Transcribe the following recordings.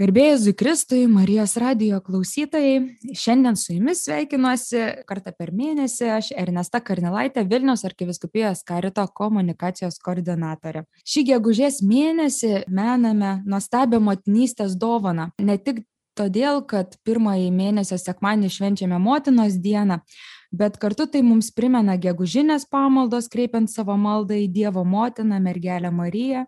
Garbėjus Zikristui, Marijos radio klausytojai, šiandien su jumis sveikinuosi kartą per mėnesį, aš Ernesta Karnilaitė, Vilnius arkiviskupijos karito komunikacijos koordinatorė. Šį gegužės mėnesį mename nuostabią motinystės dovaną. Ne tik todėl, kad pirmąjį mėnesio sekmanį švenčiame motinos dieną, bet kartu tai mums primena gegužinės pamaldos, kreipiant savo maldą į Dievo motiną, mergelę Mariją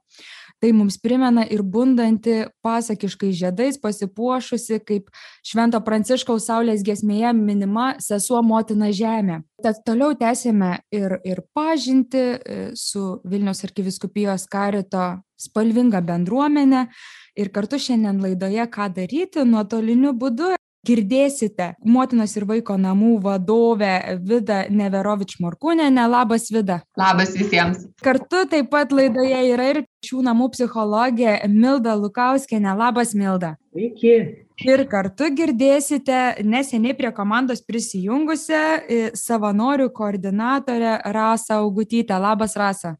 tai mums primena ir bundanti pasakiškais žiedais pasipuošusi kaip švento pranciškaus saulės giesmėje minima sesuo motina žemė. Tad toliau tęsiame ir ir pažintį e, su vilniaus arkivyskupijos karito spalvinga bendruomene. Ir kartu šiandien laidoje ką daryti nuotoliniu būdu girdėsite motinos ir vaiko namų vadovę Vida Neverovič Morkūnenė. Labas, Vida. Labas visiems. Kartu taip pat laidoje yra ir šių namų psichologė Milda Lukauskienė. Labas, Milda. Sveiki. Ir kartu girdėsite neseniai prie komandos prisijungusią e, savanorių koordinatorę Rasą Augutytę. Labas, Rasa.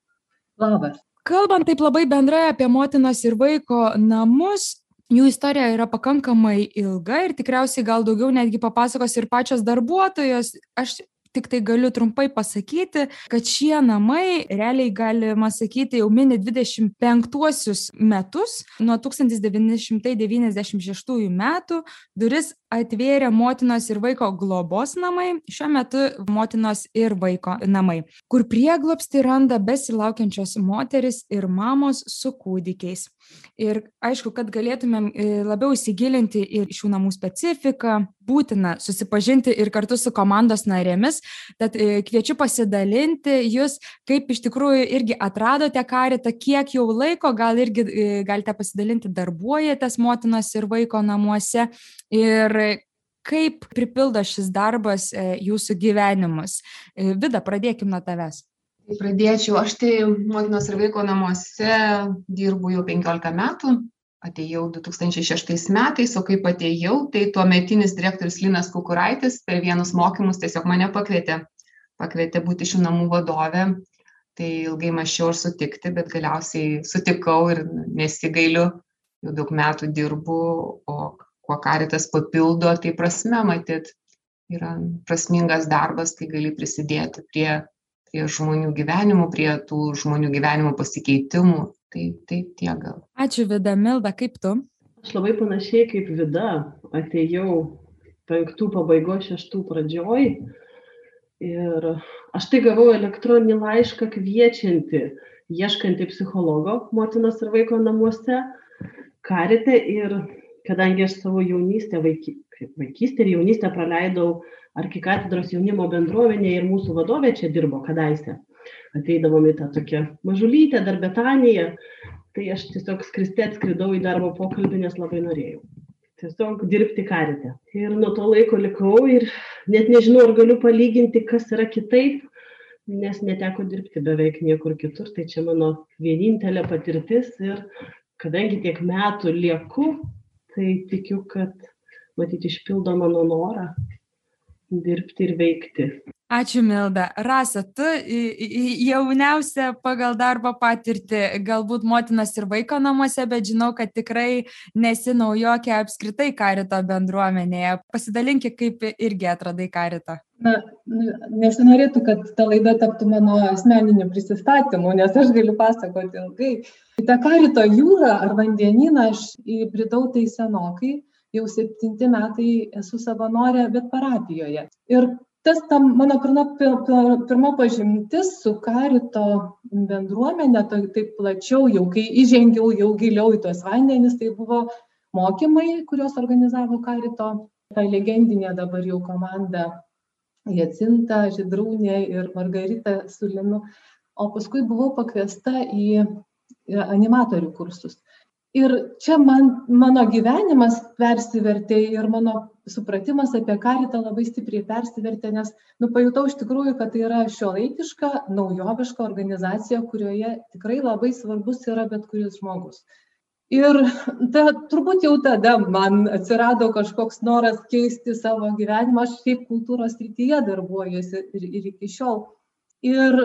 Labas. Kalbant taip labai bendrai apie motinos ir vaiko namus, jų istorija yra pakankamai ilga ir tikriausiai gal daugiau netgi papasakos ir pačios darbuotojos. Aš tiktai galiu trumpai pasakyti kad šie namai realiai galima sakyti jau mini dvidešim penktuosius metus. Nuo tūkstantis devyni šimtai devyniasdešim šeštųjų metų duris atvėrė motinos ir vaiko globos namai šiuo metu motinos ir vaiko namai kur prieglobstį randa besilaukiančios moterys ir mamos su kūdikiais. Ir aišku kad galėtumėm e, labiau įsigilinti į šių namų specifiką būtina susipažinti ir kartu su komandos narėmis tad e, kviečiu pasidalinti jūs kaip iš tikrųjų irgi atradote karitą kiek jau laiko gal irgi e, galite pasidalinti darbuojatės motinos ir vaiko namuose. Ir kaip pripildo šis darbas jūsų gyvenimus? Vida pradėkim nuo tavęs. Tai pradėčiau. Aš tai motinos ir vaiko namuose dirbu jau penkiolika metų. Atėjau du tūkstančiai šeštais metais o kaip atėjau tai tuometinis direktorius linas kukuraitis per vienus mokymus tiesiog mane pakvietė. Pakvietė būti šių namų vadove tai ilgai mąsčiau ar sutikti bet galiausiai sutikau ir nesigailiu. Jau daug metų dirbu o kuo karitas papildo tai prasme matyt yra prasmingas darbas kai gali prisidėti prie prie žmonių gyvenimų, prie tų žmonių gyvenimo pasikeitimų. Tai, tai tiek gal. Ačiū Vida, Milda, kaip tu? Aš labai panašiai kaip Vida atėjau penktų pabaigos, šeštų pradžioj ir aš tai gavau elektroninį laišką kviečiantį, ieškantį psichologo motinos ir vaiko namuose, karite ir kadangi aš savo jaunystę, vaiky, vaikystę ir jaunystę praleidau arkikatedros jaunimo bendruomenėje ir mūsų vadovė čia dirbo kadaise. Ateidavom į tą tokią mažulytę, dar Betaniją, tai aš tiesiog skriste atskridau į darbo pokalbį, nes labai norėjau. Tiesiog dirbti karite. Ir nuo to laiko likau ir net nežinau, ar galiu palyginti, kas yra kitaip, nes neteko dirbti beveik niekur kitur. Tai čia mano vienintelė patirtis ir kadangi tiek metų lieku, tai tikiu, kad matyti išpildo mano norą dirbti ir veikti. Ačiū, Milda. Rasa, tu jauniausia pagal darbo patirtį, galbūt motinas ir vaiko namuose, bet žinau, kad tikrai nesi naujokė apskritai karito bendruomenėje. Pasidalinkit, kaip irgi atradai karitą. Na, nesinorėtų, kad ta laida taptų mano asmeniniu prisistatymu, nes aš galiu pasakoti ilgai. Į tą karito jūrą ar vandenyną aš įbridau tai senokai jau septinti metai esu savanorė, bet parapijoje. Ir tas tam mano pirma, pirma pažintis su karito bendruomenė, tai taip plačiau, jau kai įžengiau jau giliau į tuos vandenis, tai buvo mokymai, kuriuos organizavo karito, ta legendinė dabar jau komanda Jacinta, Židrūnė ir Margarita Sulinu. O paskui buvau pakviesta į animatorių kursus ir čia man mano gyvenimas persivertė ir mano supratimas apie karitą labai stipriai persivertė nes nu pajutau iš tikrųjų kad tai yra šiuolaikiška naujoviška organizacija kurioje tikrai labai svarbus yra bet kuris žmogus. Ir ta turbūt jau tada man atsirado kažkoks noras keisti savo gyvenimą. Aš šiaip kultūros srityje darbuojuosi ir ir iki šiol. Ir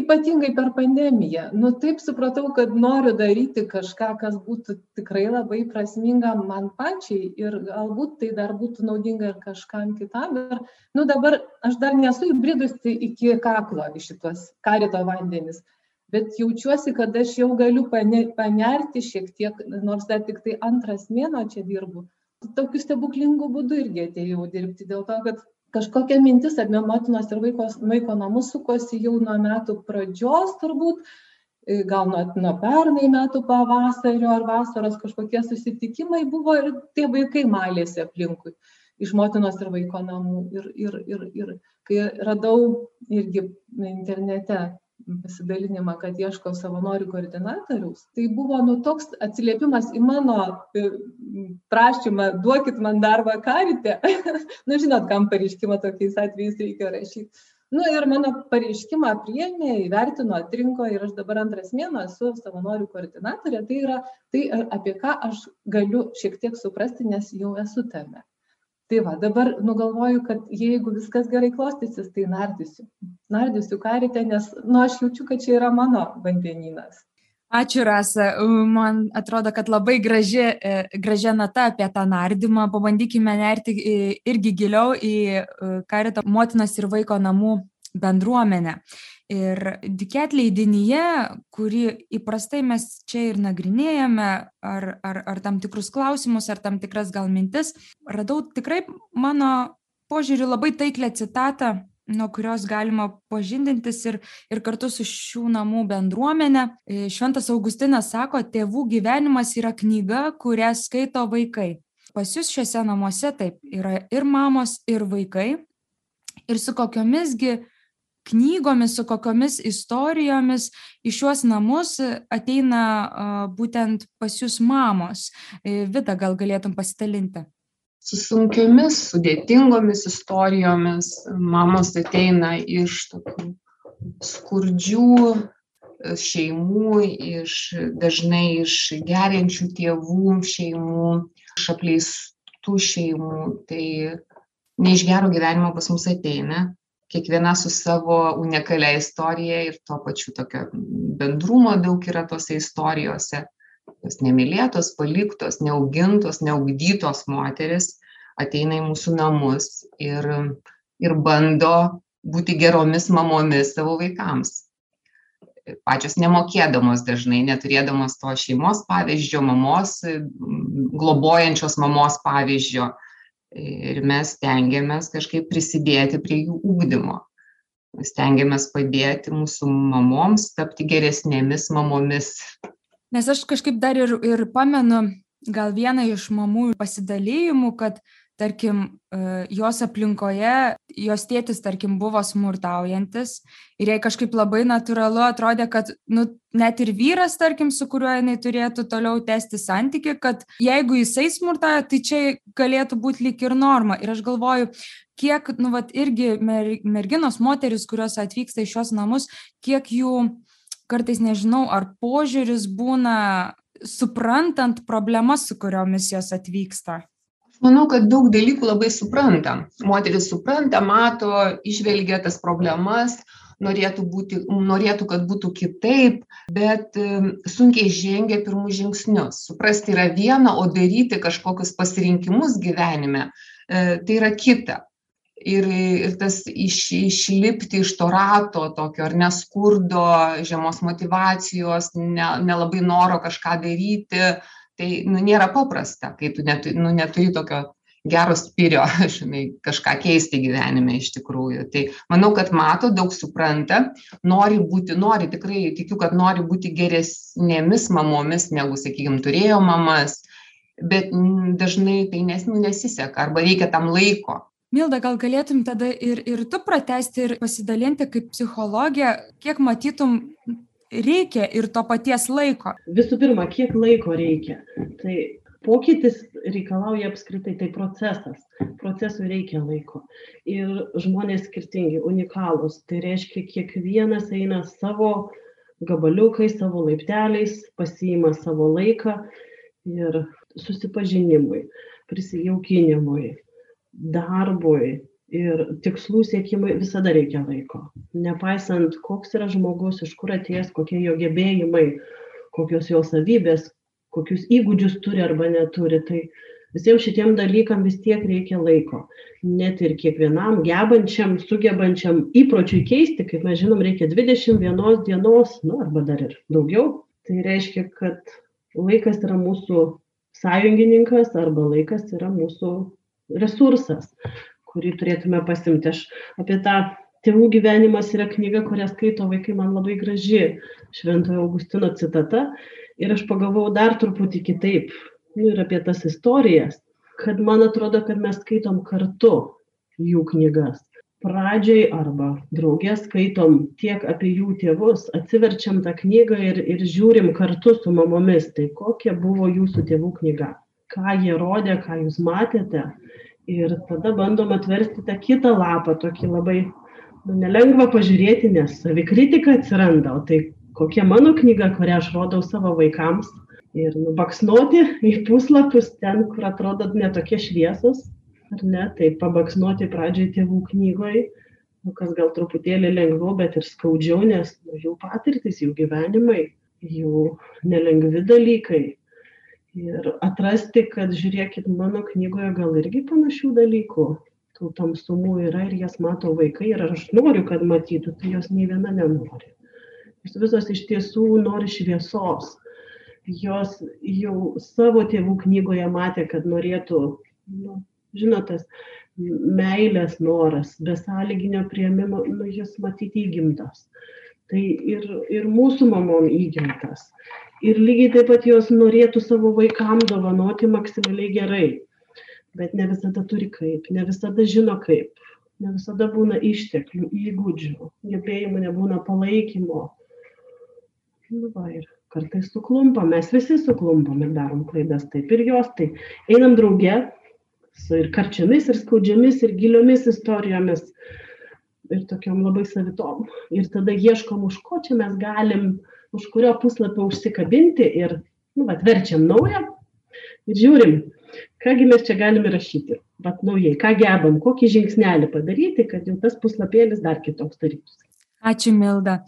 ypatingai per pandemiją. Nu taip supratau kad noriu daryti kažką kas būtų tikrai labai prasminga man pačiai ir galbūt tai dar būtų naudinga ir kažkam kitam. Ir nu dabar aš dar nesu įbridusi iki kaklo į šituos karito vandenis bet jaučiuosi kad aš jau galiu pane panerti šiek tiek nors dar tiktai antras mėnuo čia dirbu. Tokiu stebuklingu būdu irgi atėjau dirbti dėl to kad kažkokia mintis apie motinos ir vaiko, vaiko namus sukosi jau nuo metų pradžios turbūt, e, gal nuo, nuo pernai metų pavasario ar vasaros kažkokie susitikimai buvo ir tie vaikai malėsi aplinkui iš motinos ir vaiko namų. Ir, ir, ir, ir kai radau irgi internete pasidalinimą, kad ieškau savanorių koordinatoriaus, tai buvo nu toks atsiliepimas į mano e, prašymą, duokit man darbą karite. nu, žinot, kam pareiškimą tokiais atvejais reikia rašyti. Nu ir mano pareiškimą priėmė, įvertino, atrinko ir aš dabar antras mėno esu savanorių koordinatorė. Tai yra tai, apie ką aš galiu šiek tiek suprasti, nes jau esu tame tai va dabar nu galvoju kad jeigu viskas gerai klostysis tai nardysiu nardysiu karite nes nu aš jaučiu kad čia yra mano vandenynas Ačiū, Rasa. Man atrodo, kad labai graži, e, gražia nata apie tą nardymą. Pabandykime nerti irgi giliau į e, karito motinos ir vaiko namų bendruomenę. Ir Diket leidinyje, kurį įprastai mes čia ir nagrinėjame, ar, ar, ar tam tikrus klausimus, ar tam tikras gal mintis, radau tikrai mano požiūriu labai taiklę citatą, nuo kurios galima pažindintis ir, ir kartu su šių namų bendruomenė. Šventas Augustinas sako, tėvų gyvenimas yra knyga, kurią skaito vaikai. Pas jūs šiuose namuose taip yra ir mamos, ir vaikai. Ir su kokiomisgi knygomis, su kokiomis istorijomis į šiuos namus ateina būtent pas jūs mamos. E, Vida, gal galėtum pasidalinti? Su sunkiomis, sudėtingomis istorijomis mamos ateina iš tokių skurdžių e, šeimų, iš, dažnai iš geriančių tėvų šeimų, iš apleistų šeimų. Tai ne iš gero gyvenimo pas mus ateina, kiekviena su savo unikalia istorija ir tuo pačiu tokio bendrumo daug yra tose istorijose. Tos nemylėtos, paliktos, neaugintos, neaugdytos moteris ateina į mūsų namus ir, ir bando būti geromis mamomis savo vaikams. Pačios nemokėdamos dažnai, neturėdamos to šeimos pavyzdžio, mamos, globojančios mamos pavyzdžio, ir mes stengiamės kažkaip prisidėti prie jų ūkdymo. Stengiamės padėti mūsų mamoms tapti geresnėmis mamomis. Nes aš kažkaip dar ir, ir pamenu gal vieną iš mamų pasidalymų, kad tarkim, e, jos aplinkoje, jos tėtis, tarkim, buvo smurtaujantis ir jai kažkaip labai natūralu atrodė, kad, nu, net ir vyras, tarkim, su kuriuo jinai turėtų toliau tęsti santyki, kad jeigu jisai smurtauja, tai čia galėtų būti lik ir norma. Ir aš galvoju, kiek, nu, vat, irgi mer, merginos, moteris, kurios atvyksta į šios namus, kiek jų kartais nežinau, ar požiūris būna suprantant problemas, su kuriomis jos atvyksta manau kad daug dalykų labai supranta. Moteris supranta mato įžvelgia tas problemas norėtų būti norėtų kad būtų kitaip bet sunkiai žengia pirmus žingsnius. Suprasti yra viena o daryti kažkokius pasirinkimus gyvenime e, tai yra kita. Ir ir tas iš išlipti iš to rato tokio ar ne skurdo žemos motyvacijos ne nelabai noro kažką daryti tai nu nėra paprasta kai tu netu nu neturi tokio gero spirio žinai kažką keisti gyvenime iš tikrųjų. Tai manau kad mato daug supranta nori būti nori tikrai tikiu kad nori būti geresnėmis mamomis negu sakykim turėjo mamas bet dažnai tai nes nu nesiseka arba reikia tam laiko. Milda, gal galėtum tada ir, ir tu pratesti ir pasidalinti kaip psichologija, kiek matytum reikia ir to paties laiko? Visų pirma, kiek laiko reikia? Tai pokytis reikalauja apskritai, tai procesas. Procesui reikia laiko. Ir žmonės skirtingi, unikalūs. Tai reiškia, kiekvienas eina savo gabaliukais, savo laipteliais, pasiima savo laiką ir susipažinimui, prisijaukinimui, darbui, ir tikslų siekimui visada reikia laiko. Nepaisant, koks yra žmogus, iš kur atėjęs, kokie jo gebėjimai, kokios jo savybės, kokius įgūdžius turi arba neturi, tai visiems šitiem dalykam vis tiek reikia laiko. Net ir kiekvienam gebančiam, sugebančiam įpročiui keisti, kaip mes žinom, reikia 21 dienos, nu, arba dar ir daugiau. Tai reiškia, kad laikas yra mūsų sąjungininkas arba laikas yra mūsų resursas kurį turėtume pasimti. Aš apie tą Tėvų gyvenimas yra knyga, kurią skaito vaikai, man labai graži Šventojo Augustino citata. Ir aš pagalvojau dar truputį kitaip, nu, ir apie tas istorijas, kad man atrodo, kad mes skaitom kartu jų knygas. Pradžiai arba draugės skaitom tiek apie jų tėvus, atsiverčiam tą knygą ir, ir žiūrim kartu su mamomis, tai kokia buvo jūsų tėvų knyga, ką jie rodė, ką jūs matėte ir tada bandom atversti tą kitą lapą, tokį labai nu, nelengva pažiūrėti, nes savikritika atsiranda, o tai kokia mano knyga, kurią aš rodau savo vaikams. Ir nubaksnuoti į puslapius ten, kur atrodo netokie šviesus, ar ne, tai pabaksnuoti pradžiai tėvų knygoje, nu, kas gal truputėlį lengviau, bet ir skaudžiau, nes nu, jų patirtis, jų gyvenimai, jų nelengvi dalykai ir atrasti, kad žiūrėkit, mano knygoje gal irgi panašių dalykų, tų tamsumų yra ir jas mato vaikai ir aš noriu, kad matytų, tai jos nei viena nenori. Jos visos iš tiesų nori šviesos. Jos jau savo tėvų knygoje matė, kad norėtų, nu, žinotas, meilės noras, besąlyginio prieimimo, nu, jis matyti įgimtas. Tai ir, ir mūsų mamom įgimtas ir lygiai taip pat jos norėtų savo vaikam dovanoti maksimaliai gerai. Bet ne visada turi kaip, ne visada žino kaip, ne visada būna išteklių, įgūdžių, gebėjimų, nebūna palaikymo. Nu, va, ir kartais suklumpam, mes visi suklumpam ir darom klaidas taip ir jos, tai einam drauge su ir karčiamis, ir skaudžiamis, ir giliomis istorijomis, ir tokiam labai savitom. Ir tada ieškom, už ko čia mes galim už kurio puslapio užsikabinti ir, nu, atverčiam naują ir žiūrim, kągi mes čia galime rašyti, bet naujai, ką gebam, kokį žingsnelį padaryti, kad jau tas puslapėlis dar kitoks darytųsi. Ačiū, Milda.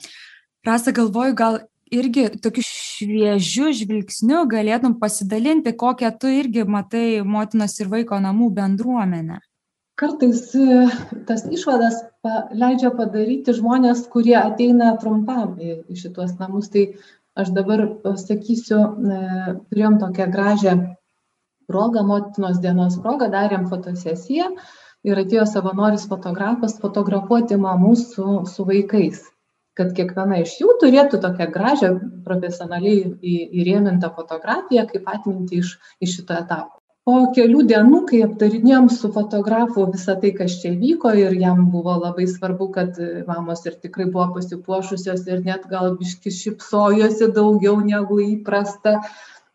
Rasa, galvoju, gal irgi tokiu šviežiu žvilgsniu galėtum pasidalinti, kokią tu irgi matai motinos ir vaiko namų bendruomenę kartais e, tas išvadas leidžia padaryti žmonės, kurie ateina trumpam į, šituos namus. Tai aš dabar pasakysiu, e, turėjom tokią gražią progą, motinos dienos progą, darėm fotosesiją ir atėjo savanoris fotografas fotografuoti mamų su, su vaikais kad kiekviena iš jų turėtų tokią gražią profesionaliai įrėmintą fotografiją kaip atminti iš, iš šito etapo po kelių dienų kai aptarinėjom su fotografu visą tai kas čia vyko ir jam buvo labai svarbu kad mamos ir tikrai buvo pasipuošusios ir net gal biškį šypsojosi daugiau negu įprasta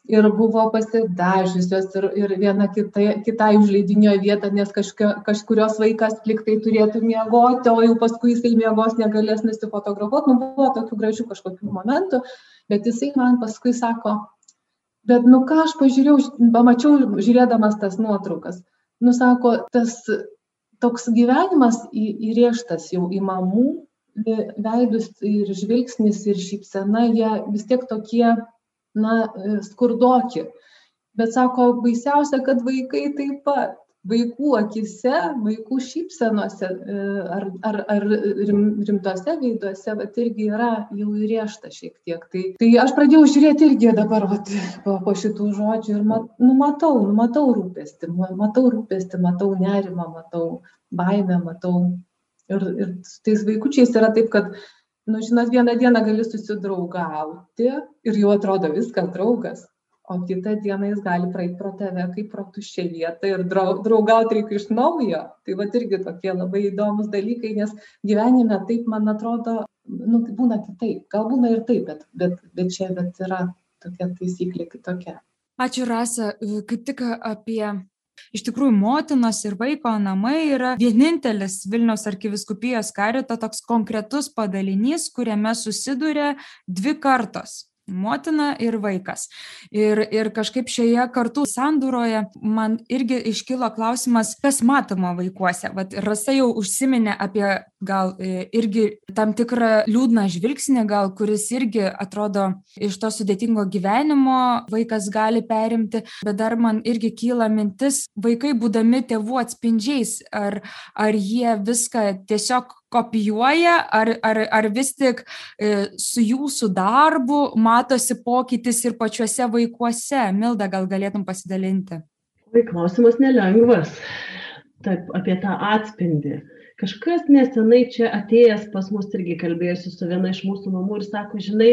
ir buvo pasidažiusios ir, ir viena kitai, kitai užleidinio vietą, nes kažka, kažkurios vaikas liktai turėtų miegoti, o jau paskui jisai miegos negalės nusifotografuoti. Nu, buvo tokių gražių kažkokių momentų, bet jisai man paskui sako, bet nu ką aš pažiūrėjau pamačiau žiūrėdamas tas nuotraukas nu sako tas toks gyvenimas į įrėžtas jau į mamų veidus ir žvilgsnis ir šypsena jie vis tiek tokie na skurdoki. Bet sako baisiausia kad vaikai taip pat vaikų akyse, vaikų šypsenose e, ar, ar, ar rimtose veiduose, bet irgi yra jau įrėžta šiek tiek. Tai, tai aš pradėjau žiūrėti irgi dabar vat, po, po šitų žodžių ir mat, nu, matau, nu, matau rūpestį, matau rūpestį, matau nerimą, matau baimę, matau. Ir, ir su tais vaikučiais yra taip, kad, nu, žinot, vieną dieną gali susidraugauti ir jau atrodo viskas draugas o kitą dieną jis gali praeit pro tave kaip pro tuščią vietą ir drau draugaut reikia iš naujo. Tai vat irgi tokie labai įdomūs dalykai nes gyvenime taip man atrodo nu būna kitaip. Gal būna ir taip bet bet bet čia vat yra tokia taisyklė kitokia. Ačiū rasa. Kaip tik apie Iš tikrųjų, motinos ir vaiko namai yra vienintelis Vilniaus arkiviskupijos karito toks konkretus padalinys, kuriame susiduria dvi kartos motina ir vaikas. Ir, ir kažkaip šioje kartų sandūroje man irgi iškilo klausimas, kas matoma vaikuose. Vat Rasa jau užsiminė apie gal e, irgi tam tikrą liūdną žvilgsnį, gal kuris irgi atrodo iš to sudėtingo gyvenimo vaikas gali perimti, bet dar man irgi kyla mintis, vaikai būdami tėvų atspindžiais, ar, ar jie viską tiesiog kopijuoja, ar, ar, ar vis tik e, su jūsų darbu matosi pokytis ir pačiuose vaikuose. Milda, gal galėtum pasidalinti? Tai klausimas nelengvas. Taip, apie tą atspindį. Kažkas nesenai čia atėjęs pas mus irgi kalbėjusi su viena iš mūsų mamų ir sako, žinai,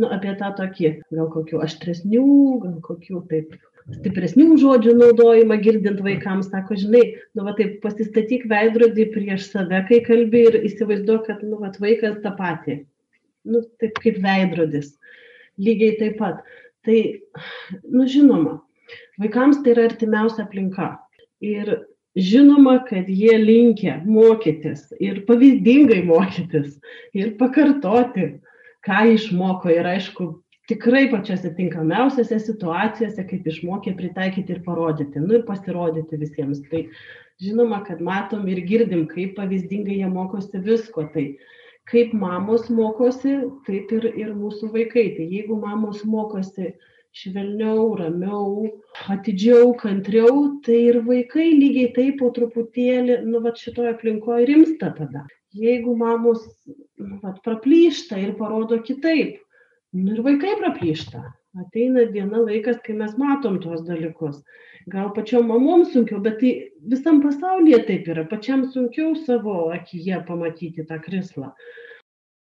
nu, apie tą tokį, gal kokių aštresnių, gal kokių taip stipresnių žodžių naudojimą girdint vaikams, sako, žinai, nu, va taip pasistatyk veidrodį prieš save, kai kalbi ir įsivaizduok, kad, nu, va, vaikas tą patį. Nu, taip kaip veidrodis. Lygiai taip pat. Tai, nu, žinoma, vaikams tai yra artimiausia aplinka. Ir žinoma, kad jie linkia mokytis ir pavyzdingai mokytis ir pakartoti, ką išmoko. Ir aišku, tikrai pačiose tinkamiausiose situacijose, kaip išmokė pritaikyti ir parodyti, nu ir pasirodyti visiems. Tai žinoma, kad matom ir girdim, kaip pavyzdingai jie mokosi visko. Tai kaip mamos mokosi, taip ir, ir mūsų vaikai. Tai jeigu mamos mokosi švelniau, ramiau, atidžiau, kantriau, tai ir vaikai lygiai taip po truputėlį, nu, va šitoje aplinkoje rimsta tada. Jeigu mamos, nu, va, praplyšta ir parodo kitaip, nu ir vaikai praplyšta. Ateina diena laikas kai mes matom tuos dalykus. Gal pačiom mamom sunkiau bet tai visam pasaulyje taip yra. Pačiam sunkiau savo akyje pamatyti tą krislą.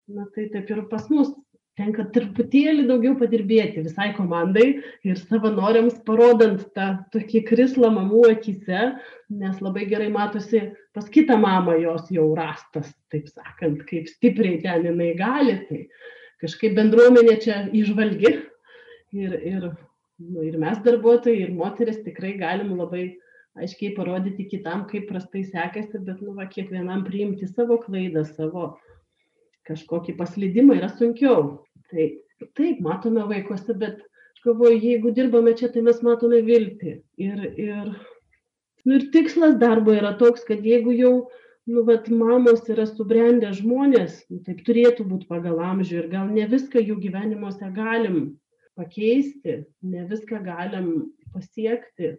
Na tai taip ir pas mus tenka truputėlį daugiau padirbėti visai komandai ir savanoriams parodant tą tokį krislą mamų akyse, nes labai gerai matosi pas kitą mamą jos jau rastas, taip sakant, kaip stipriai ten jinai gali. Tai kažkaip bendruomenė čia išvalgi ir, ir, nu, ir mes darbuotojai, ir moteris tikrai galim labai aiškiai parodyti kitam, kaip prastai sekasi, bet nu, va, kiekvienam priimti savo klaidą, savo kažkokį paslydimą yra sunkiau. Tai taip, matome vaikuose, bet galvoju, jeigu dirbame čia, tai mes matome viltį. Ir, ir, nu, ir tikslas darbo yra toks, kad jeigu jau nu vat mamos yra subrendę žmonės nu taip turėtų būt pagal amžių ir gal ne viską jų gyvenimuose galim pakeisti ne viską galim pasiekti.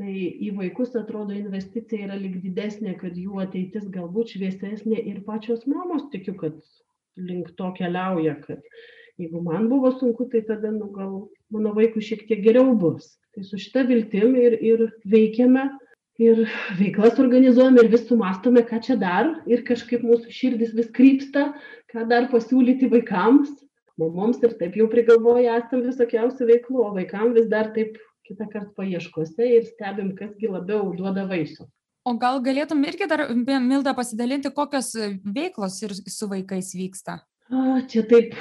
Tai į vaikus atrodo investicija yra lyg didesnė kad jų ateitis galbūt šviesesnė ir pačios mamos tikiu kad link to keliauja kad jeigu man buvo sunku tai tada nu gal mano vaikui šiek tiek geriau bus. Tai su šita viltim ir ir veikiame ir veiklas organizuojam ir vis sumastome, ką čia dar ir kažkaip mūsų širdis vis krypsta, ką dar pasiūlyti vaikams. Mamoms ir taip jau prigalvoja esam visokiausių veiklų, o vaikams vis dar taip kitą kartą paieškose ir stebim, kasgi labiau duoda vaisių. O gal galėtum irgi dar, Milda, pasidalinti, kokios veiklos ir su vaikais vyksta? A, čia taip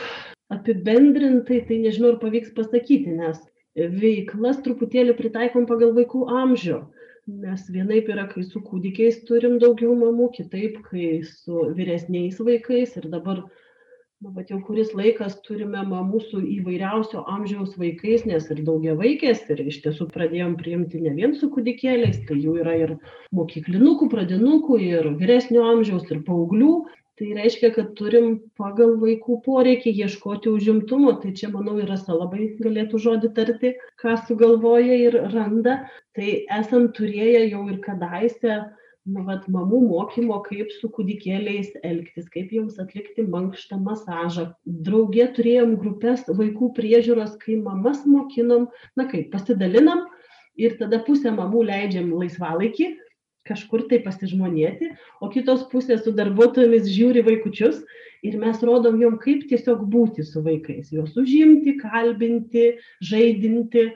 apibendrintai, tai nežinau, ar pavyks pasakyti, nes veiklas truputėlį pritaikom pagal vaikų amžių nes vienaip yra kai su kūdikiais turim daugiau mamų kitaip kai su vyresniais vaikais. Ir dabar nu vat jau kuris laikas turime mamų su įvairiausio amžiaus vaikais nes ir daugiavaikės ir iš tiesų pradėjom priimti ne vien su kūdikėliais tai jų yra ir mokyklinukų pradinukų ir vyresnio amžiaus ir paauglių tai reiškia kad turim pagal vaikų poreikį ieškoti užimtumo. Tai čia manau ir rasa labai galėtų žodį tarti ką sugalvoja ir randa. Tai esam turėję jau ir kadaise nu vat mamų mokymo kaip su kūdikėliais elgtis kaip jiems atlikti mankštą masažą. Drauge turėjom grupes vaikų priežiūros kai mamas mokinom na kaip pasidalinam ir tada pusę mamų leidžiam laisvalaikį kažkur tai pasižmonėti, o kitos pusės su darbuotojomis žiūri vaikučius ir mes rodom jom, kaip tiesiog būti su vaikais, juos užimti, kalbinti, žaidinti.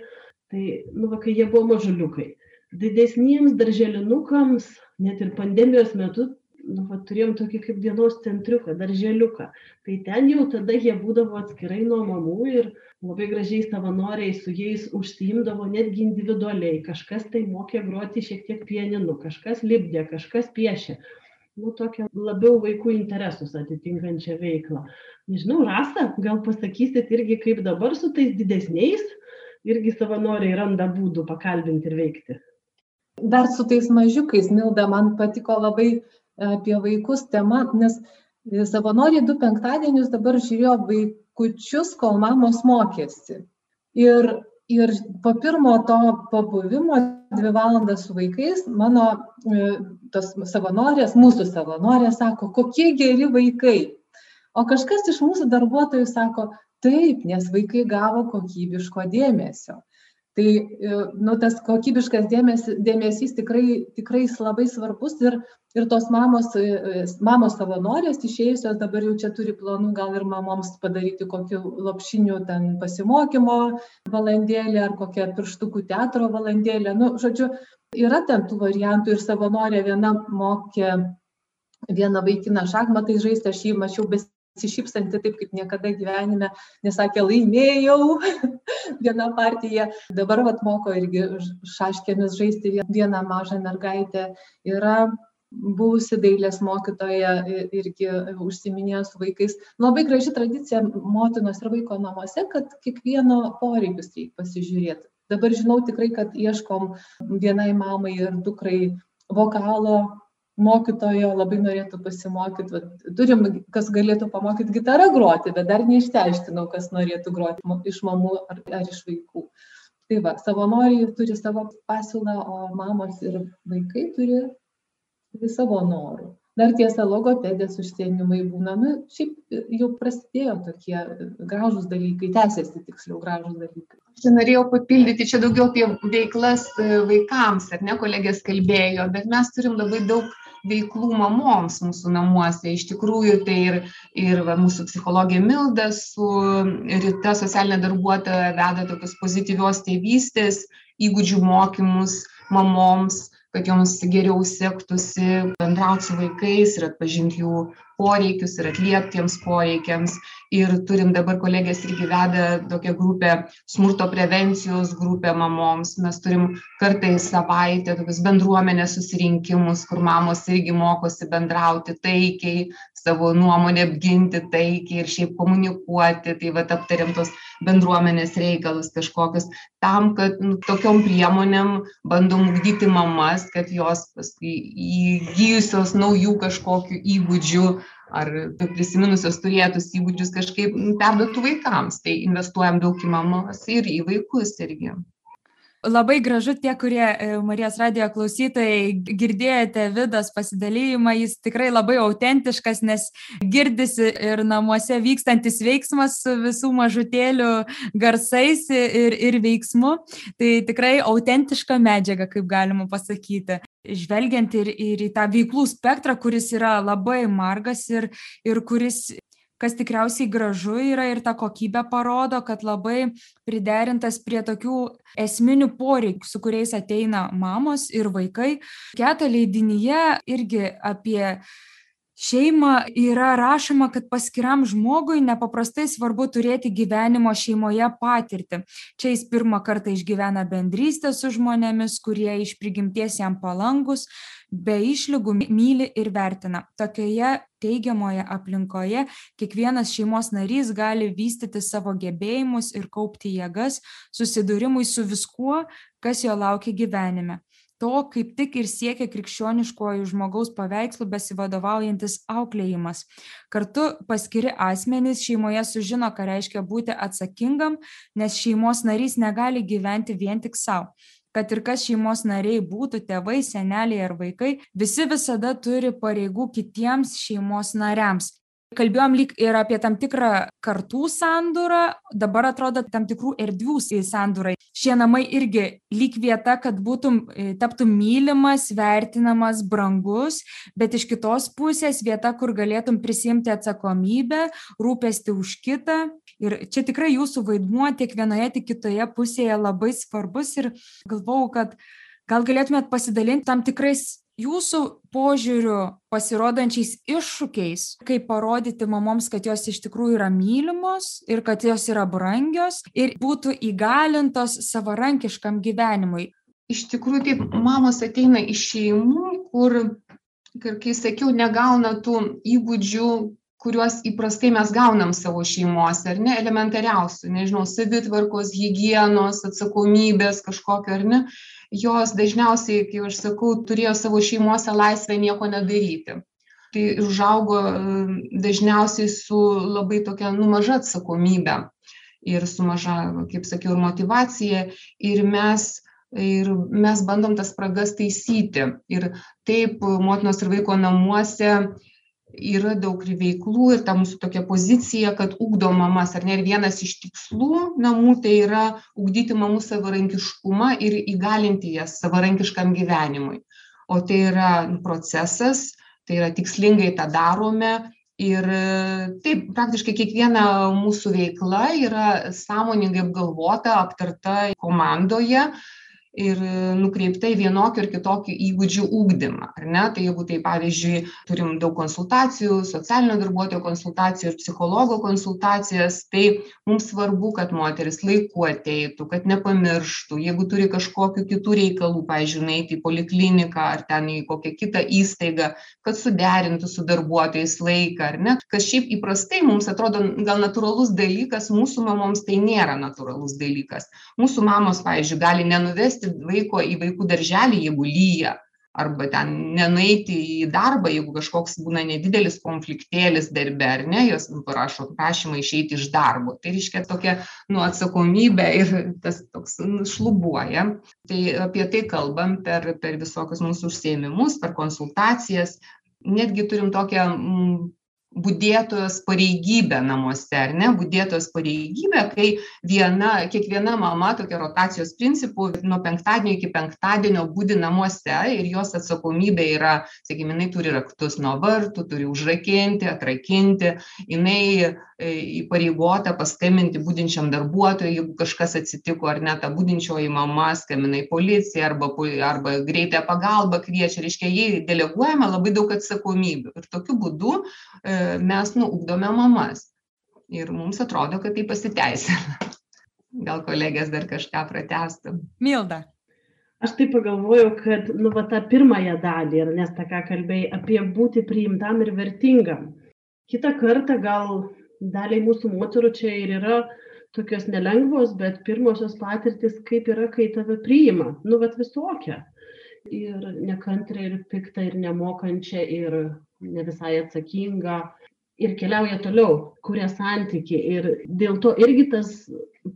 Tai, nu, va, kai jie buvo mažuliukai. Didesniems darželinukams, net ir pandemijos metu, nu, va, turėjom tokį kaip dienos centriuką, darželiuką. Tai ten jau tada jie būdavo atskirai nuo mamų ir labai gražiai savanoriai su jais užsiimdavo netgi individualiai. Kažkas tai mokė groti šiek tiek pieninu, kažkas lipdė, kažkas piešė. nu, tokią labiau vaikų interesus atitinkančią veiklą. Nežinau, Rasa, gal pasakysit irgi, kaip dabar su tais didesniais, irgi savanoriai randa būdų pakalbinti ir veikti. Dar su tais mažiukais, Milda, man patiko labai apie vaikus tema, nes savanoriai du penktadienius dabar žiūrėjo vaikučius, kol mamos mokėsi. Ir, ir po pirmo to pabuvimo dvi valandas su vaikais, mano e, tos savanorės, mūsų savanorės sako, kokie geri vaikai. O kažkas iš mūsų darbuotojų sako, taip, nes vaikai gavo kokybiško dėmesio tai e, nu tas kokybiškas dėmesį dėmesys tikrai tikrai jis labai svarbus ir ir tos mamos e, e, mamos savanorės išėjusios dabar jau čia turi planų gal ir mamoms padaryti kokių lopšinių ten pasimokymo valandėlę ar kokią pirštukų teatro valandėlę. Nu žodžiu yra ten tų variantų ir savanorė viena mokė vieną vaikiną šachmatais žaisti aš jį mačiau bes besišypsanti taip kaip niekada gyvenime, nes sakė, laimėjau vieną partiją. Dabar vat moko irgi šaškėmis žaisti vieną mažą mergaitę. Yra buvusi dailės mokytoja irgi užsiminėjo su vaikais. Labai graži tradicija motinos ir vaiko namuose, kad kiekvieno poreikius reikia pasižiūrėti. Dabar žinau tikrai, kad ieškom vienai mamai ir dukrai vokalo mokytojo labai norėtų pasimokyt vat turim kas galėtų pamokyt gitara groti bet dar neišsiaiškinau kas norėtų groti iš mamų ar ar iš vaikų. Tai va savanoriai turi savo pasiūlą o mamos ir vaikai turi turi savo norų. Dar tiesa logopedės užsiėmimai būna nu šiaip jau prasidėjo tokie gražūs dalykai tęsiasi tiksliau gražūs dalykai. Čia norėjau papildyti, čia daugiau apie veiklas vaikams, ar ne, kolegės kalbėjo, bet mes turim labai daug veiklų mamoms mūsų namuose. Iš tikrųjų, tai ir, ir va, mūsų psichologė Milda su Rita socialinė darbuotoja veda tokius pozityvios tėvystės įgūdžių mokymus mamoms, kad joms geriau sektųsi bendrauti su vaikais ir atpažinti jų poreikius ir atliept tiems poreikiams. Ir turim dabar kolegės irgi veda tokią grupę smurto prevencijos grupę mamoms. Mes turim kartą į savaitę tokius bendruomenės susirinkimus kur mamos irgi mokosi bendrauti taikiai savo nuomonę apginti taikiai ir šiaip komunikuoti. Tai vat aptariam tuos bendruomenės reikalus kažkokius tam kad nu tokiom priemonėm bandom ugdyti mamas kad jos paskui įgijusios naujų kažkokių įgūdžių ar prisiminusios turėtus įgūdžius kažkaip perduotų vaikams. Tai investuojam daug į mamas ir į vaikus irgi Labai gražu tie, kurie e, Marijos radio klausytojai girdėjote Vidos pasidalymą, jis tikrai labai autentiškas, nes girdisi ir namuose vykstantis veiksmas su visų mažutėlių garsais ir, ir veiksmu. Tai tikrai autentiška medžiaga, kaip galima pasakyti žvelgiant ir, ir į tą veiklų spektrą, kuris yra labai margas ir, ir kuris kas tikriausiai gražu yra ir ta kokybė parodo, kad labai priderintas prie tokių esminių poreikių, su kuriais ateina mamos ir vaikai. Keta leidinyje irgi apie šeimą yra rašoma, kad paskiram žmogui nepaprastai svarbu turėti gyvenimo šeimoje patirtį. Čia jis pirmą kartą išgyvena bendrystę su žmonėmis, kurie iš prigimties jam palangus, be išlygų myli ir vertina. Tokioje teigiamoje aplinkoje kiekvienas šeimos narys gali vystyti savo gebėjimus ir kaupti jėgas susidūrimui su viskuo, kas jo laukia gyvenime to kaip tik ir siekia krikščioniškuoju žmogaus paveikslu besivadovaujantis auklėjimas. Kartu paskiri asmenys šeimoje sužino, ką reiškia būti atsakingam, nes šeimos narys negali gyventi vien tik savo kad ir kas šeimos nariai būtų tėvai, seneliai ar vaikai, visi visada turi pareigų kitiems šeimos nariams kalbėjom lyg ir apie tam tikrą kartų sandūrą, dabar atrodo tam tikrų erdvių sandūrai. Šie namai irgi lyg vieta, kad būtum, e, taptum mylimas, vertinamas, brangus, bet iš kitos pusės vieta, kur galėtum prisimti atsakomybę, rūpesti už kitą. Ir čia tikrai jūsų vaidmuo tiek vienoje, tiek kitoje pusėje labai svarbus ir galvau, kad gal galėtumėt pasidalinti tam tikrais jūsų požiūriu pasirodančiais iššūkiais kaip parodyti mamoms kad jos iš tikrųjų yra mylimos ir kad jos yra brangios ir būtų įgalintos savarankiškam gyvenimui. Iš tikrųjų taip mamos ateina iš šeimų kur kai sakiau, negauna tų įgūdžių, kuriuos įprastai mes gaunam savo šeimose, ar ne, elementariausių, nežinau, savitvarkos, hygienos, atsakomybės kažkokio, ar ne, jos dažniausiai, kaip aš sakau, turėjo savo šeimose laisvę nieko nedaryti. Tai užaugo dažniausiai su labai tokia nu maža atsakomybė ir su maža, kaip sakiau, ir motivacija. Ir mes ir mes bandom tas spragas taisyti. Ir taip motinos ir vaiko namuose yra daug ir veiklų ir ta mūsų tokia pozicija, kad ugdo mamas, ar ne, ir vienas iš tikslų namų tai yra ugdyti mamų savarankiškumą ir įgalinti jas savarankiškam gyvenimui. O tai yra procesas, tai yra tikslingai tą darome. Ir taip, praktiškai kiekviena mūsų veikla yra sąmoningai apgalvota, aptarta komandoje ir nukreipta į vienokį ar kitokį įgūdžių ugdymą ar ne? Tai jeigu tai pavyzdžiui turim daug konsultacijų socialinio darbuotojo konsultacijų ir psichologo konsultacijas tai mums svarbu kad moteris laiku ateitų kad nepamirštų. Jeigu turi kažkokių kitų reikalų pavyzdžiui nueiti į polikliniką ar ten į kokią kitą įstaigą kad suderintų su darbuotojais laiką ar ne? Kas šiaip įprastai mums atrodo gal natūralus dalykas mūsų mamoms tai nėra natūralus dalykas. Mūsų mamos pavyzdžiui gali nenuvesti nuvesti vaiko į vaikų darželį, jeigu lyja, arba ten nenueiti į darbą, jeigu kažkoks būna nedidelis konfliktėlis darbe, ar ne, jos parašo prašymą išeiti iš darbo. Tai reiškia tokia nu, atsakomybė ir tas toks nu, šlubuoja. Tai apie tai kalbam per, per visokius mūsų užsiemimus, per konsultacijas. Netgi turim tokią budėtojos pareigybę namuose, ar ne, budėtojos pareigybę, kai viena, kiekviena mama tokia rotacijos principų nuo penktadienio iki penktadienio būdi namuose ir jos atsakomybė yra, sakykime, jinai turi raktus nuo vartų, turi užrakinti, atrakinti, jinai e, įpareigota paskambinti būdinčiam darbuotojui, jeigu kažkas atsitiko, ar ne, ta būdinčioji mama skambina į policiją arba, arba greitąją pagalbą kviečia, reiškia, jai deleguojama labai daug atsakomybių. Ir tokiu būdu e, mes nuugdome mamas. Ir mums atrodo, kad tai pasiteisina. Gal kolegės dar kažką pratestų. Milda. Aš taip pagalvojau, kad, nu, va tą pirmąją dalį, ir nes tą ką kalbėjai, apie būti priimtam ir vertingam. Kita kartą gal daliai mūsų moterų čia ir yra tokios nelengvos, bet pirmosios patirtis, kaip yra, kai tave priima. Nu, bet visokia. Ir nekantrė, ir pikta, ir nemokančia, ir ne visai atsakinga ir keliauja toliau, kuria santyki. Ir dėl to irgi tas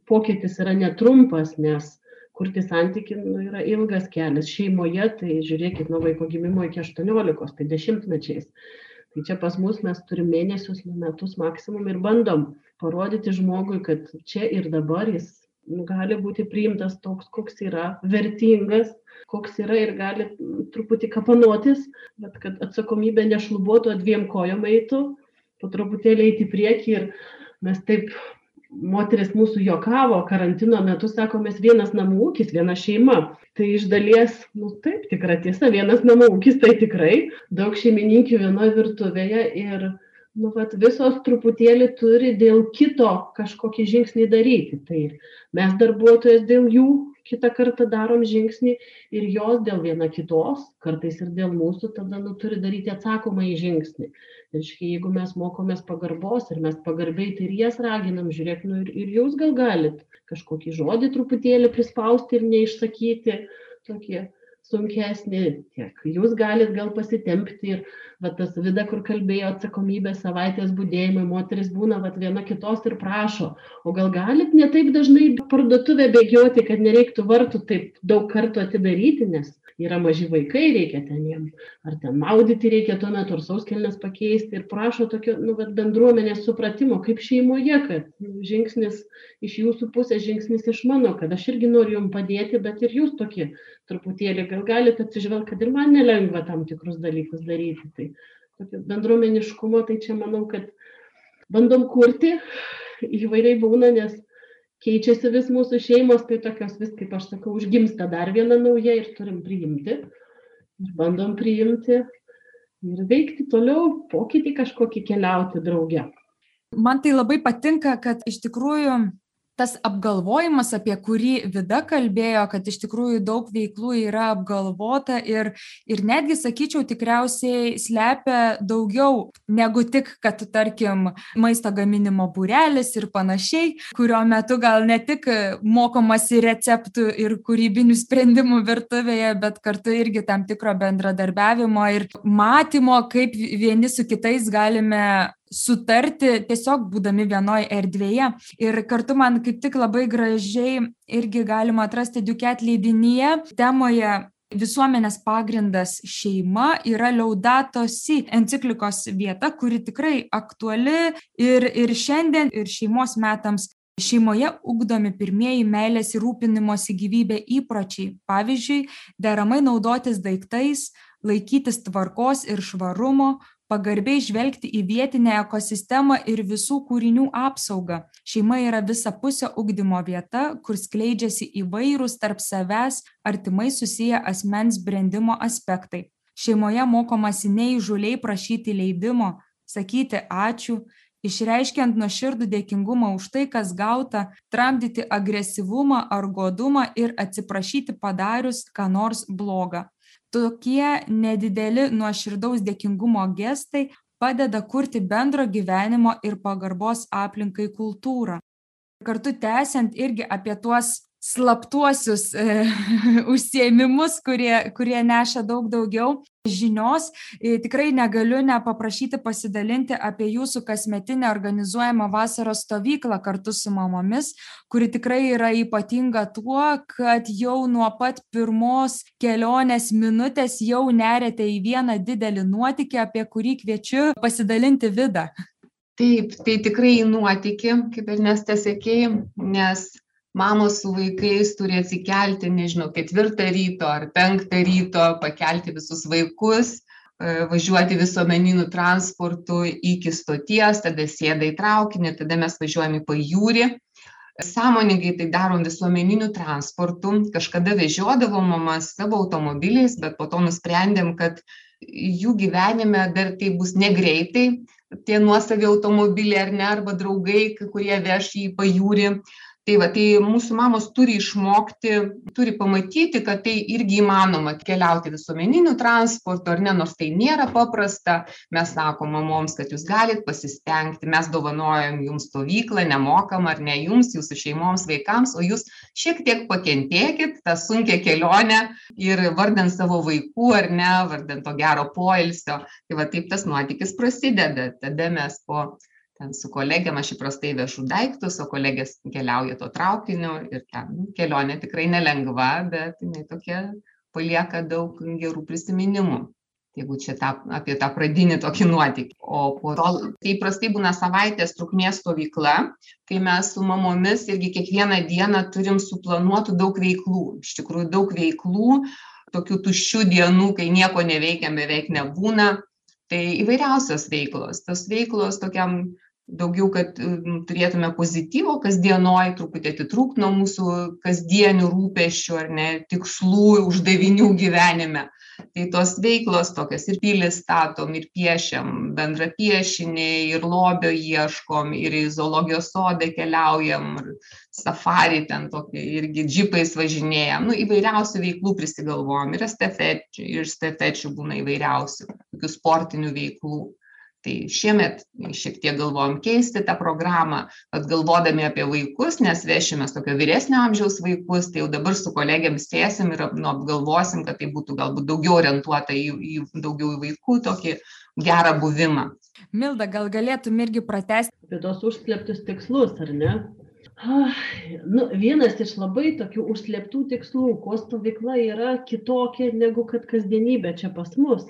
pokytis yra netrumpas, nes kurti santyki nu, yra ilgas kelias. Šeimoje, tai žiūrėkit, nuo vaiko gimimo iki 18, tai dešimtmečiais. Tai čia pas mus mes turim mėnesius, metus maksimum ir bandom parodyti žmogui, kad čia ir dabar jis gali būti priimtas toks, koks yra, vertingas, koks yra ir gali truputį kapanotis, bet kad atsakomybė nešlubuotų, dviem kojom eitų, po truputėlį eiti į priekį ir mes taip, moteris mūsų jokavo karantino metu, sako, mes vienas namų ūkis, viena šeima. Tai iš dalies, nu taip, tikra tiesa, vienas namų ūkis tai tikrai, daug šeimininkių vienoje virtuvėje ir nu, vat, visos truputėlį turi dėl kito kažkokį žingsnį daryti. Tai mes darbuotojas dėl jų, kitą kartą darom žingsnį ir jos dėl viena kitos, kartais ir dėl mūsų, tada nu, turi daryti atsakomą į žingsnį. Ir škai, jeigu mes mokomės pagarbos ir mes pagarbiai tai ir jas raginam, žiūrėk, nu, ir, ir jūs gal galit kažkokį žodį truputėlį prispausti ir neišsakyti, tokie sunkesnį, tiek jūs galit gal pasitempti ir va tas vida, kur kalbėjo atsakomybė savaitės būdėjimui, moteris būna va viena kitos ir prašo, o gal galit ne taip dažnai parduotuvę bėgioti, kad nereiktų vartų taip daug kartų atidaryti, nes yra maži vaikai, reikia ten jiem, ar ten maudyti reikia tuo metu, ar sauskelnes pakeisti ir prašo tokio, nu, bet bendruomenės supratimo, kaip šeimoje, kad nu, žingsnis iš jūsų pusės, žingsnis iš mano, kad aš irgi noriu jums padėti, bet ir jūs tokie truputėlį gal galite atsižvelgti, kad ir man nelengva tam tikrus dalykus daryti. Tai tokio bendruomeniškumo, tai čia manau, kad bandom kurti, įvairiai būna, nes keičiasi vis mūsų šeimos, tai tokios vis, kaip aš sakau, užgimsta dar viena nauja ir turim priimti. Ir bandom priimti ir veikti toliau, pokytį kažkokį keliauti drauge. Man tai labai patinka, kad iš tikrųjų tas apgalvojimas, apie kurį Vida kalbėjo, kad iš tikrųjų daug veiklų yra apgalvota ir, ir netgi, sakyčiau, tikriausiai slepia daugiau negu tik, kad, tarkim, maisto gaminimo būrelis ir panašiai, kurio metu gal ne tik mokomasi receptų ir kūrybinių sprendimų virtuvėje, bet kartu irgi tam tikro bendradarbiavimo ir matymo, kaip vieni su kitais galime sutarti tiesiog būdami vienoj erdvėje. Ir kartu man kaip tik labai gražiai irgi galima atrasti Duket leidinyje temoje Visuomenės pagrindas šeima yra Laudato Si enciklikos vieta, kuri tikrai aktuali ir, ir šiandien, ir šeimos metams. Šeimoje ugdomi pirmieji meilės ir rūpinimosi gyvybė įpročiai. Pavyzdžiui, deramai naudotis daiktais, laikytis tvarkos ir švarumo, pagarbiai žvelgti į vietinę ekosistemą ir visų kūrinių apsaugą. Šeima yra visapusio ugdymo vieta, kur skleidžiasi įvairūs tarp savęs artimai susiję asmens brandimo aspektai. Šeimoje mokomasi neįžuliai prašyti leidimo, sakyti ačiū, išreiškiant nuoširdų dėkingumą už tai, kas gauta, tramdyti agresyvumą ar godumą ir atsiprašyti padarius ką nors blogą tokie nedideli nuoširdaus dėkingumo gestai padeda kurti bendro gyvenimo ir pagarbos aplinkai kultūrą. Kartu tęsiant irgi apie tuos slaptuosius e, užsiemimus, kurie, kurie neša daug daugiau žinios. Tikrai negaliu nepaprašyti pasidalinti apie jūsų kasmetinę organizuojamą vasaros stovyklą kartu su mamomis, kuri tikrai yra ypatinga tuo, kad jau nuo pat pirmos kelionės minutės jau nerėte į vieną didelį nuotykį, apie kurį kviečiu pasidalinti vidą. Taip, tai tikrai nuotykį, kaip ir nestasėkiai, nes mamos su vaikais turi atsikelti, nežinau, ketvirtą ryto ar penktą ryto, pakelti visus vaikus, e, važiuoti visuomeniniu transportu iki stoties, tada sėda į traukinį, tada mes važiuojame į pajūrį. Sąmoningai tai darom visuomeniniu transportu. Kažkada vežiodavom mamas savo automobiliais, bet po to nusprendėm, kad jų gyvenime dar tai bus negreitai, tie nuosavi automobiliai ar ne, arba draugai, kurie veš į pajūrį tai va tai mūsų mamos turi išmokti turi pamatyti kad tai irgi įmanoma keliauti visuomeniniu transportu ar ne nors tai nėra paprasta. Mes sakom mamoms kad jūs galit pasistengti mes dovanojam jums stovyklą nemokamą ar ne jums jūsų šeimoms vaikams o jūs šiek tiek pakentėkit tą sunkią kelionę ir vardan savo vaikų ar ne vardan to gero poilsio. Tai va taip tas nuotykis prasideda. Tada mes po ten su kolegėm aš įprastai vežu daiktus, o kolegės keliauja tuo traukiniu ir ten kelionė tikrai nelengva, bet jinai tokia palieka daug gerų prisiminimų. Jeigu čia ta, apie tą pradinį tokį nuotykį. O po to, tai įprastai būna savaitės trukmės stovykla, kai mes su mamomis irgi kiekvieną dieną turim suplanuotų daug veiklų. Iš tikrųjų daug veiklų, tokių tuščių dienų, kai nieko neveikiam beveik nebūna. Tai įvairiausios veiklos. Tas veiklos tokiam daugiau kad turėtume pozityvo kasdienoj truputį atitrūkt nuo mūsų kasdienių rūpesčių ar ne tikslų uždavinių gyvenime. Tai tos veiklos tokios ir pilis statom ir piešiam bendrą piešinį ir lobio ieškom ir į zoologijos sodą keliaujam ir safari ten tokį irgi džipais važinėjam. Nu įvairiausių veiklų prisigalvojam ir estafečių ir stafečių būna įvairiausių tokių sportinių veiklų tai šiemet šiek tiek galvojam keisti tą programą vat galvodami apie vaikus nes vešimės tokio vyresnio amžiaus vaikus tai jau dabar su kolegėm sėsim ir nu apgalvosim kad tai būtų galbūt daugiau orientuota į į daugiau į vaikų tokį gerą buvimą. Milda gal galėtum irgi pratęsti apie tuos užslėptus tikslus ar ne nu, vienas iš labai tokių užslėptų tikslų, kuo stovykla yra kitokia negu kad kasdienybė čia pas mus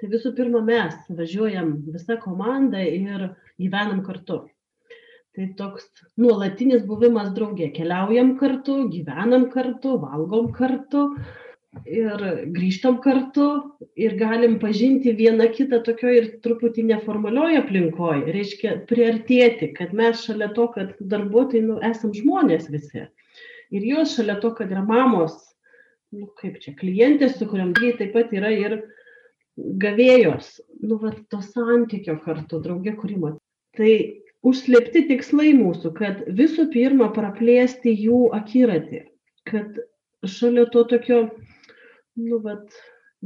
tai visų pirma mes važiuojam visa komanda ir gyvenam kartu. Tai toks nuolatinis buvimas draugė. Keliaujam kartu, gyvenam kartu, valgom kartu ir grįžtam kartu ir galim pažinti vieną kitą tokio ir truputį neformalioj aplinkoj. Reiškia, priartėti, kad mes šalia to, kad darbuotojai, nu, esam žmonės visi. Ir jos šalia to, kad yra mamos, nu, kaip čia, klientės, su kuriam lygiai taip pat yra ir gavėjos, nu, va, to santykio kartu, draugė kūrimo. Tai užslėpti tikslai mūsų, kad visų pirma praplėsti jų akiratį, kad šalia to tokio, nu, vat,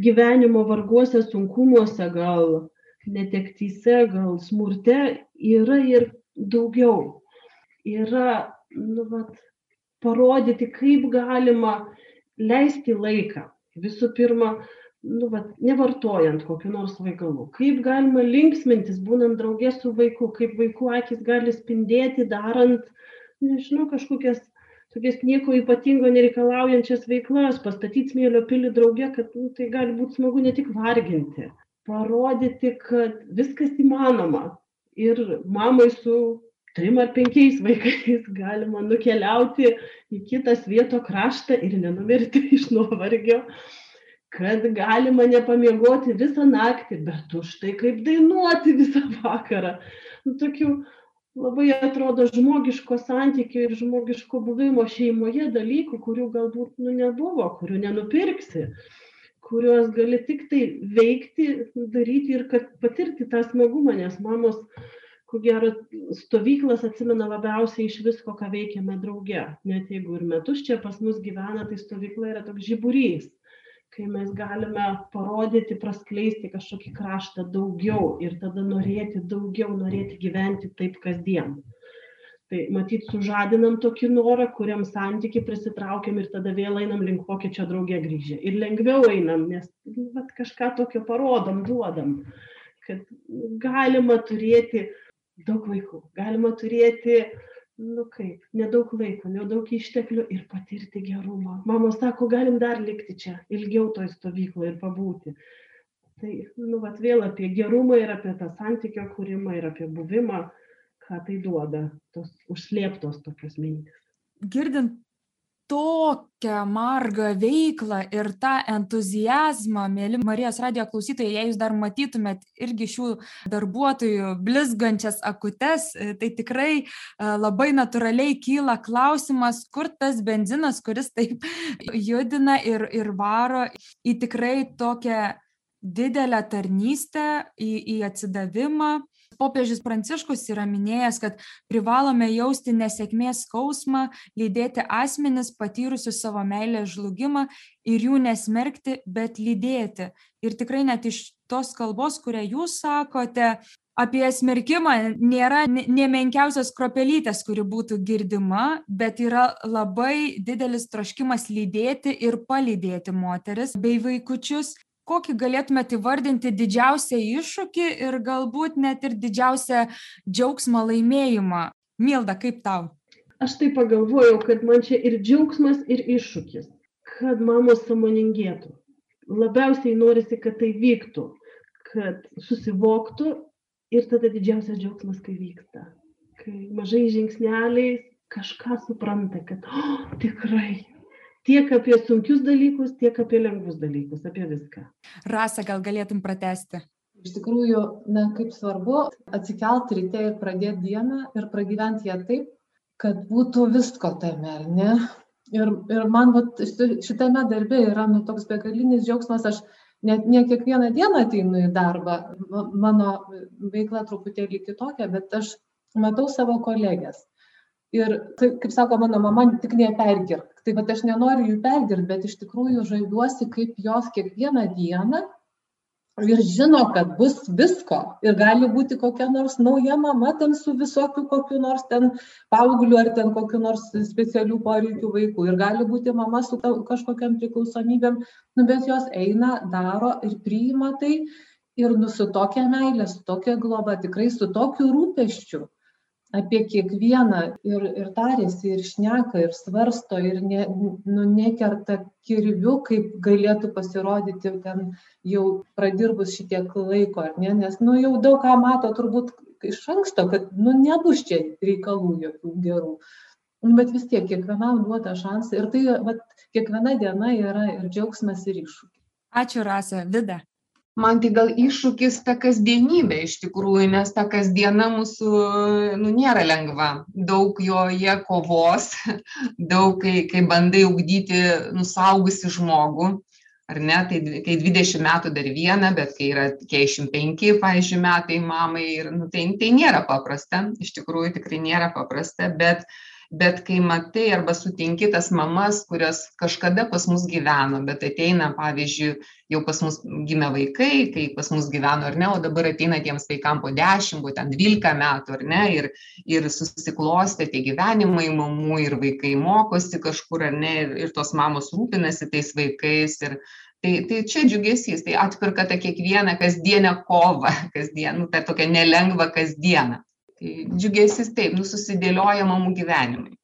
gyvenimo varguose, sunkumuose, gal netektyse, gal smurte yra ir daugiau. Yra, nu, vat, parodyti, kaip galima leisti laiką. Visų pirma, nu, vat, nevartojant kokiu nors vaigalu. Kaip galima linksmintis, būnant draugė su vaiku, kaip vaikų akis gali spindėti, darant, nežinau, kažkokias tokias nieko ypatingo nereikalaujančias veiklas, pastatyti smėlio pilį draugė, kad nu, tai gali būti smagu ne tik varginti, parodyti, kad viskas įmanoma. Ir mamai su trim ar penkiais vaikais galima nukeliauti į kitą svieto kraštą ir nenumirti iš nuovargio kad galima nepamiegoti visą naktį, bet už tai kaip dainuoti visą vakarą. Nu, tokių labai atrodo žmogiško santykio ir žmogiško buvimo šeimoje dalykų, kurių galbūt nu, nebuvo, kurių nenupirksi, kuriuos gali tik tai veikti, daryti ir kad patirti tą smagumą, nes mamos, ko gero, stovyklas atsimena labiausiai iš visko, ką veikiame drauge. Net jeigu ir metus čia pas mus gyvena, tai stovykla yra toks žiburys kai mes galime parodyti, praskleisti kažkokį kraštą daugiau ir tada norėti daugiau, norėti gyventi taip kasdien. Tai matyt, sužadinam tokį norą, kuriam santyki prisitraukiam ir tada vėl einam link pokyčio draugė grįžę. Ir lengviau einam, nes nu, vat, kažką tokio parodom, duodam, kad galima turėti daug vaikų, galima turėti uh, nu kaip, nedaug laiko, nedaug išteklių ir patirti gerumą. Mamos sako, galim dar likti čia, ilgiau toj stovykloje ir pabūti. Tai, nu, vat vėl apie gerumą ir apie tą santykio kūrimą ir apie buvimą, ką tai duoda, tos užslėptos tokios mintis. Girdint tokią margą veiklą ir tą entuzijazmą, mėly Marijos radio klausytojai, jei jūs dar matytumėt irgi šių darbuotojų blizgančias akutes, tai tikrai e, labai natūraliai kyla klausimas, kur tas benzinas, kuris taip judina ir, ir varo į tikrai tokią didelę tarnystę, į, į atsidavimą popiežius pranciškus yra minėjęs, kad privalome jausti nesėkmės skausmą, lydėti asmenis patyrusius savo meilę žlugimą ir jų nesmerkti, bet lydėti. Ir tikrai net iš tos kalbos, kurią jūs sakote, apie smerkimą nėra nemenkiausios kropelytės, kuri būtų girdima, bet yra labai didelis troškimas lydėti ir palydėti moteris bei vaikučius kokį galėtumėt įvardinti didžiausią iššūkį ir galbūt net ir didžiausią džiaugsmą laimėjimą? Milda, kaip tau? Aš tai pagalvojau, kad man čia ir džiaugsmas, ir iššūkis, kad mamos samoningėtų. Labiausiai norisi, kad tai vyktų, kad susivoktų ir tada didžiausias džiaugsmas, kai vyksta. Kai mažai žingsneliais kažką supranta, kad oh, tikrai tiek apie sunkius dalykus, tiek apie lengvus dalykus, apie viską. Rasa, gal galėtum pratesti? Iš tikrųjų, na, kaip svarbu atsikelti ryte ir pradėti dieną ir pragyventi ją taip, kad būtų visko tame, ar ne? Ir, ir man vat, šitame darbe yra nu, toks begalinis džiaugsmas, aš net ne kiekvieną dieną ateinu į darbą, mano veikla truputėlį kitokia, bet aš matau savo kolegės ir kaip kaip sako mano mama tik nepergirk tai vat aš nenoriu jų pergirt bet iš tikrųjų žaviuosi kaip jos kiekvieną dieną ir žino kad bus visko. Ir gali būti kokia nors nauja mama ten su visokiu kokiu nors ten paaugliu ar ten kokiu nors specialių poreikių vaiku. Ir gali būti mama su kažkokiom priklausomybėm. Nu bet jos eina daro ir priima tai ir nu su tokia meile su tokia globa tikrai su tokiu rūpesčiu apie kiekvieną ir ir tariasi ir šneka ir svarsto ir ne nu nekerta kirviu kaip galėtų pasirodyti ten jau pradirbus šitiek laiko ar ne? Nes nu jau daug ką mato turbūt iš anksto kad nu nebus čia reikalų jokių gerų. Bet vis tiek kiekvienam duota šansą ir tai vat kiekviena diena yra ir džiaugsmas ir iššūkis ačiū rasa. Vida man tai gal iššūkis ta kasdienybė iš tikrųjų nes ta kasdiena mūsų nu nėra lengva. Daug joje kovos daug kai kai bandai ugdyti nu suaugusį žmogų ar ne? Tai kai dvidešim metų dar viena bet kai yra keturiasdešim penki pavyzdžiui metai mamai ir nu tai tai nėra paprasta. Iš tikrųjų tikrai nėra paprasta bet bet kai matai arba sutinki tas mamas kurios kažkada pas mus gyveno bet ateina pavyzdžiui jau pas mus gimė vaikai kai pas mus gyveno ar ne o dabar ateina tiems vaikam po dešim po ten dvylika metų ar ne ir ir susiklostė tie gyvenimai mamų ir vaikai mokosi kažkur ar ne ir ir tos mamos rūpinasi tais vaikais ir tai tai čia džiugesys tai atperka tą kiekvieną kasdienę kovą kasdien nu tą tokią nelengvą kasdieną tai džiugesys taip nu susidėlioja mamų gyvenimai.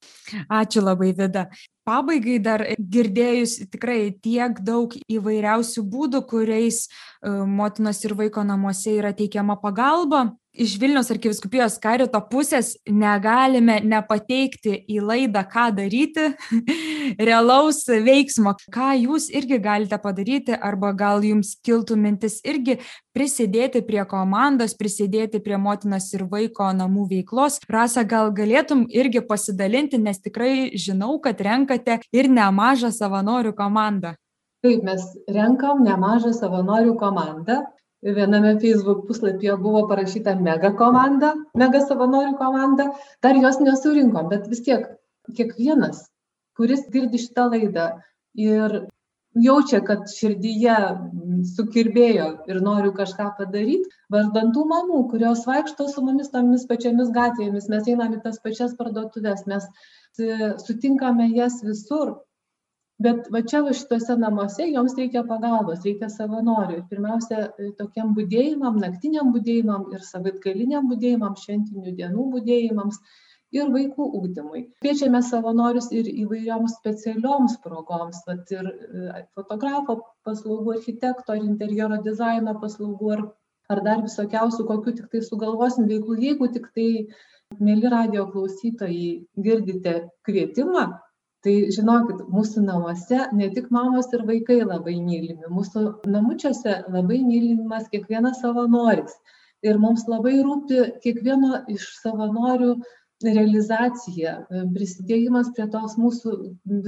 Ačiū labai vida. Pabaigai dar girdėjus tikrai tiek daug įvairiausių būdų kuriais e, motinos ir vaiko namuose yra teikiama pagalba iš vilniaus arkivyskupijos karito pusės negalime nepateikti į laidą ką daryti realaus veiksmo. Ką jūs irgi galite padaryti arba gal jums kiltų mintis irgi prisidėti prie komandos prisidėti prie motinos ir vaiko namų veiklos. Rasa gal galėtum irgi pasidalinti nes tikrai žinau kad renkate ir nemažą savanorių komandą. Taip mes renkam nemažą savanorių komandą viename feisbuk puslapyje buvo parašyta mega komanda mega savanorių komanda. Dar jos nesurinkom bet vis tiek kiekvienas kuris girdi šitą laidą ir jaučia kad širdyje sukirbėjo ir noriu kažką padaryt vardan tų mamų kurios vaikšto su mumis tomis pačiomis gatvėmis mes einam į tas pačias parduotuves mes sutinkame jas visur bet va čia va šituose namuose joms reikia pagalbos reikia savanorių. Ir pirmiausia tokiem budėjimam naktiniam budėjimam ir savaitgaliniam budėjimam šventinių dienų budėjimams ir vaikų ugdymui. Kviečiame savanorius ir įvairioms specialioms progoms vat ir fotografo paslaugų architekto ar interjero dizaino paslaugų ar ar dar visokiausių kokių tiktai sugalvosim veiklų. Jeigu tiktai mieli radijo klausytojai girdite kvietimą tai žinokit mūsų namuose ne tik mamos ir vaikai labai mylimi mūsų namučiuose labai mylimas kiekvienas savanoris. Ir mums labai rūpi kiekvieno iš savanorių realizacija prisidėjimas prie tos mūsų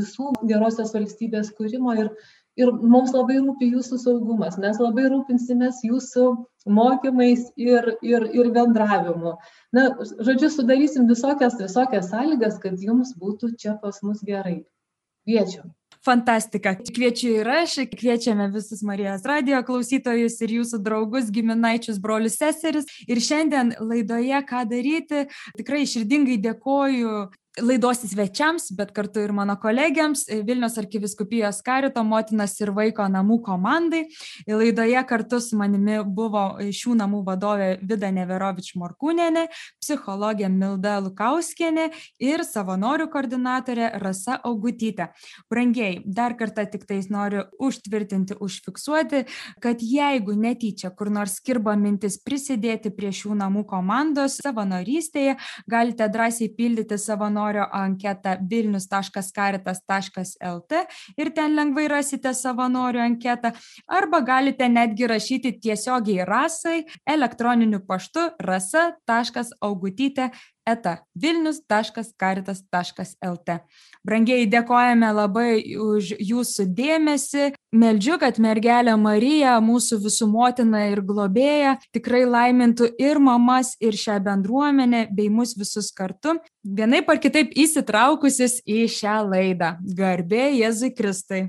visų gerosios valstybės kūrimo ir ir mums labai rūpi jūsų saugumas mes labai rūpinsimės jūsų mokymais ir ir ir bendravimu. Na žodžiu sudarysim visokias visokias sąlygas kad jums būtų čia pas mus gerai. Kviečiam fantastika. Kviečiu ir aš kviečiame visus marijos radijo klausytojus ir jūsų draugus giminaičius brolius seseris. Ir šiandien laidoje ką daryti tikrai širdingai dėkoju laidos svečiams bet kartu ir mano kolegėms vilniaus arkivyskupijos karito motinos ir vaiko namų komandai. Laidoje kartu su manimi buvo šių namų vadovė vida neverovič morkūnienė psichologė milda lukauskienė ir savanorių koordinatorė rasa augutytė. Brangieji dar kartą tiktais noriu užtvirtinti užfiksuoti kad jeigu netyčia kur nors kirba mintis prisidėti prie šių namų komandos savanorystėje galite drąsiai pildyti savanorių savanorių anketą vilnius taškas karitas taškas lt ir ten lengvai rasite savanorių anketą arba galite netgi rašyti tiesiogiai rasai elektroniniu paštu rasa taškas augutytė eta vilnius taškas karitas taškas lt. Brangieji dėkojame labai už jūsų dėmesį. Meldžiu kad mergelė marija mūsų visų motina ir globėja tikrai laimintų ir mamas ir šią bendruomenę bei mus visus kartu vienaip ar kitaip įsitraukusius į šią laidą. Garbė jėzui kristui